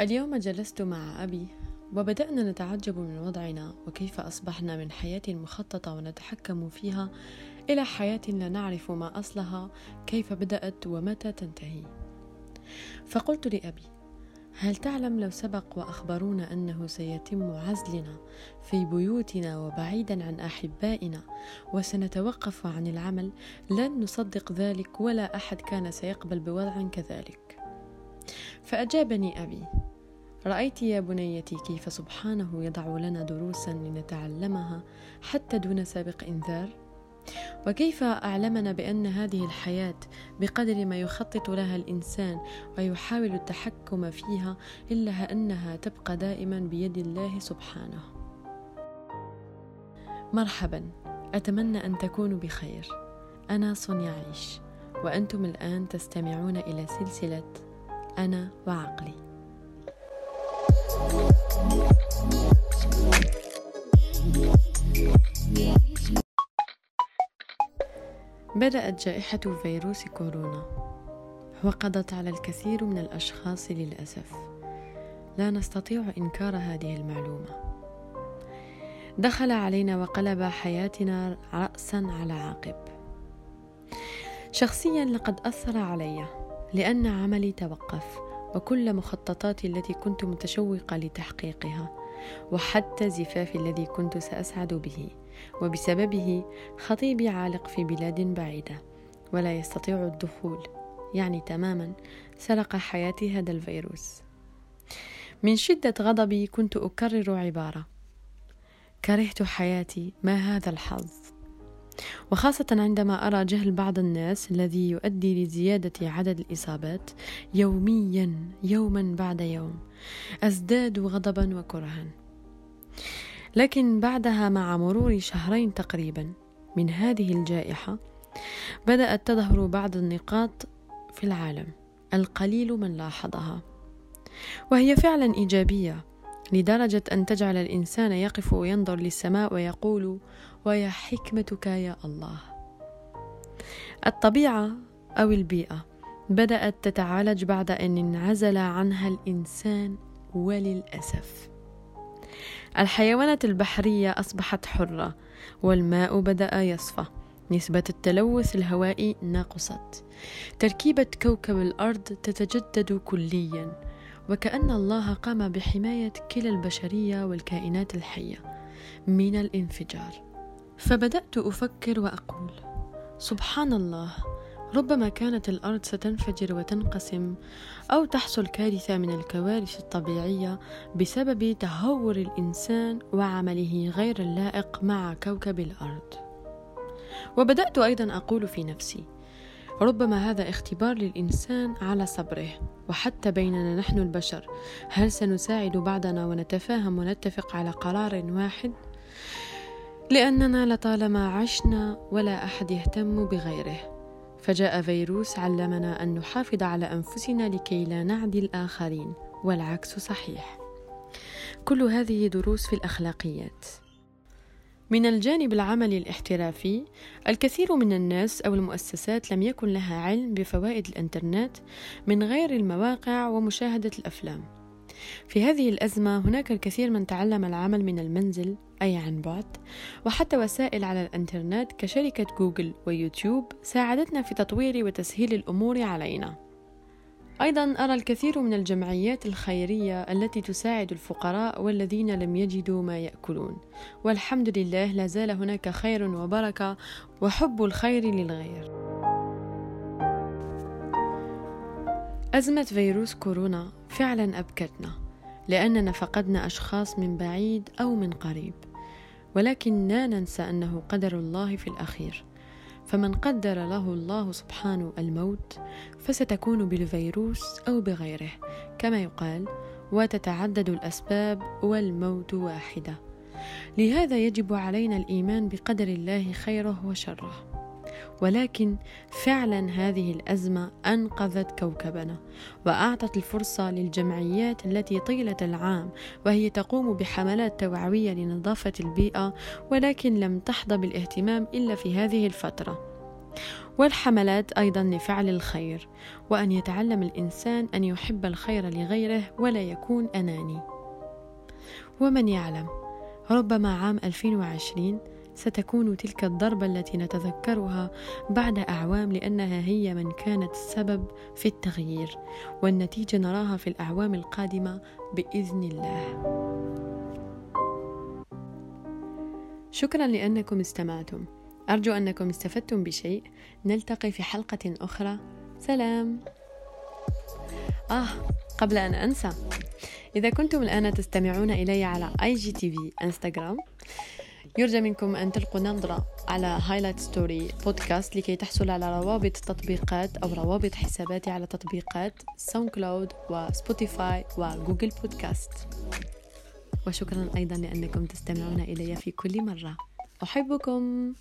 اليوم جلست مع أبي وبدأنا نتعجب من وضعنا وكيف أصبحنا من حياة مخططة ونتحكم فيها إلى حياة لا نعرف ما أصلها كيف بدأت ومتى تنتهي. فقلت لأبي هل تعلم لو سبق وأخبرونا أنه سيتم عزلنا في بيوتنا وبعيدا عن أحبائنا وسنتوقف عن العمل لن نصدق ذلك ولا أحد كان سيقبل بوضع كذلك. فأجابني أبي رأيت يا بنيتي كيف سبحانه يضع لنا دروسا لنتعلمها حتى دون سابق إنذار وكيف أعلمنا بأن هذه الحياة بقدر ما يخطط لها الإنسان ويحاول التحكم فيها إلا أنها تبقى دائما بيد الله سبحانه. مرحبا، أتمنى أن تكونوا بخير. أنا صنيا عيش، وأنتم الآن تستمعون إلى سلسلة أنا وعقلي. بدأت جائحة فيروس كورونا. وقضت على الكثير من الأشخاص للأسف. لا نستطيع إنكار هذه المعلومة. دخل علينا وقلب حياتنا رأسا على عقب. شخصيا لقد أثر علي. لأن عملي توقف وكل مخططاتي التي كنت متشوقة لتحقيقها وحتى زفافي الذي كنت سأسعد به. وبسببه خطيبي عالق في بلاد بعيدة ولا يستطيع الدخول يعني تماما سرق حياتي هذا الفيروس. من شدة غضبي كنت أكرر عبارة كرهت حياتي ما هذا الحظ؟ وخاصة عندما أرى جهل بعض الناس الذي يؤدي لزيادة عدد الإصابات يوميا يوما بعد يوم أزداد غضبا وكرها. لكن بعدها مع مرور شهرين تقريبا من هذه الجائحة بدأت تظهر بعض النقاط في العالم القليل من لاحظها وهي فعلا إيجابية. لدرجة أن تجعل الإنسان يقف وينظر للسماء ويقول ويا حكمتك يا الله. الطبيعة أو البيئة بدأت تتعالج بعد أن انعزل عنها الإنسان وللأسف. الحيوانات البحرية أصبحت حرة والماء بدأ يصفى. نسبة التلوث الهوائي نقصت تركيبة كوكب الأرض تتجدد كليا. وكأن الله قام بحماية كلا البشرية والكائنات الحية من الانفجار. فبدأت أفكر وأقول سبحان الله ربما كانت الأرض ستنفجر وتنقسم أو تحصل كارثة من الكوارث الطبيعية بسبب تهور الإنسان وعمله غير اللائق مع كوكب الأرض. وبدأت أيضا أقول في نفسي ربما هذا اختبار للإنسان على صبره وحتى بيننا نحن البشر. هل سنساعد بعضنا ونتفاهم ونتفق على قرار واحد؟ لأننا لطالما عشنا ولا أحد يهتم بغيره. فجاء فيروس علمنا أن نحافظ على أنفسنا لكي لا نعدي الآخرين والعكس صحيح. كل هذه دروس في الأخلاقيات. من الجانب العملي الاحترافي الكثير من الناس أو المؤسسات لم يكن لها علم بفوائد الإنترنت من غير المواقع ومشاهدة الأفلام. في هذه الأزمة هناك الكثير من تعلم العمل من المنزل أي عن بعد وحتى وسائل على الإنترنت كشركة جوجل ويوتيوب ساعدتنا في تطوير وتسهيل الأمور علينا. أيضا أرى الكثير من الجمعيات الخيرية التي تساعد الفقراء والذين لم يجدوا ما يأكلون. والحمد لله لا زال هناك خير وبركة وحب الخير للغير. أزمة فيروس كورونا فعلا أبكتنا لأننا فقدنا أشخاص من بعيد أو من قريب. ولكن لا ننسى أنه قدر الله في الأخير. فمن قدر له الله سبحانه الموت فستكون بالفيروس أو بغيره كما يقال وتتعدد الأسباب والموت واحدة. لهذا يجب علينا الإيمان بقدر الله خيره وشره. ولكن فعلا هذه الأزمة أنقذت كوكبنا وأعطت الفرصة للجمعيات التي طيلة العام وهي تقوم بحملات توعوية لنظافة البيئة ولكن لم تحظى بالاهتمام إلا في هذه الفترة. والحملات أيضا لفعل الخير وأن يتعلم الإنسان أن يحب الخير لغيره ولا يكون أناني. ومن يعلم ربما عام 2020 ستكون تلك الضربة التي نتذكرها بعد أعوام لأنها هي من كانت السبب في التغيير والنتيجة نراها في الأعوام القادمة بإذن الله. شكرا لأنكم استمعتم. أرجو أنكم استفدتم بشيء. نلتقي في حلقة أخرى. سلام. آه قبل أن أنسى إذا كنتم الآن تستمعون إلي على IGTV انستغرام يرجى منكم أن تلقوا نظرة على highlight story podcast لكي تحصل على روابط تطبيقات أو روابط حساباتي على تطبيقات ساوند كلاود وسبوتيفاي وجوجل بودكاست وشكرا أيضا لأنكم تستمعون إلي في كل مرة. أحبكم.